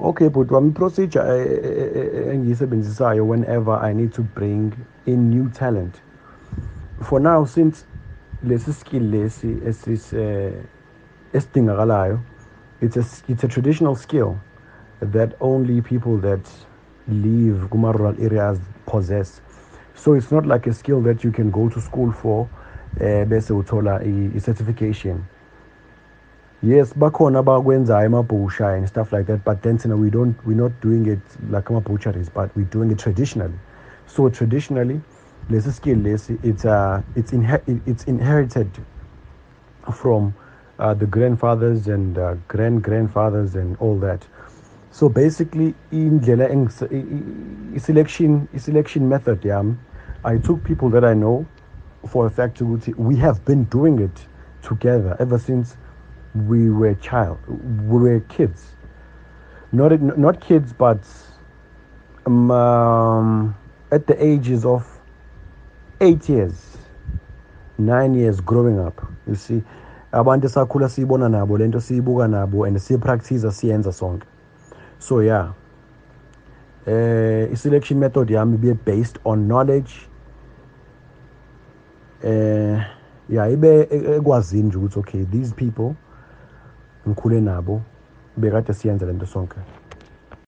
Okay, but wami procedure eh, eh, eh, engiyisebenzisayo whenever I need to bring in new talent. For now since lesi skill lesi esis esidingakalayo it's a it's a traditional skill that only people that live kuma rural areas possess. So it's not like a skill that you can go to school for eh bese uthola i- certification. Yes, bakhona abakwenzayo amabhusha and stuff like that, but then know, we don't we're not doing it like ama butcheries, but we're doing it traditionally. So traditionally, lesi skill lesi it's uh it's inher- it's inherited from uh, the grandfathers and uh, grand grandfathers and all that. So basically, indlela selection selection method yami, I took people that I know for a fact ukuthi we have been doing it together ever since we were child we were kids. Not not kids but um, um, at the ages of 8 years 9 years growing up you see. Abantu esakhula siyibona nabo lento siyibuka nabo and siyipractice siyenza sonke. So yeah. Eh i-selection method yami be based on knowledge. Eh yeah ibe ekwazini nje ukuthi okay these people ngikhule nabo bekade siyenza lento sonke.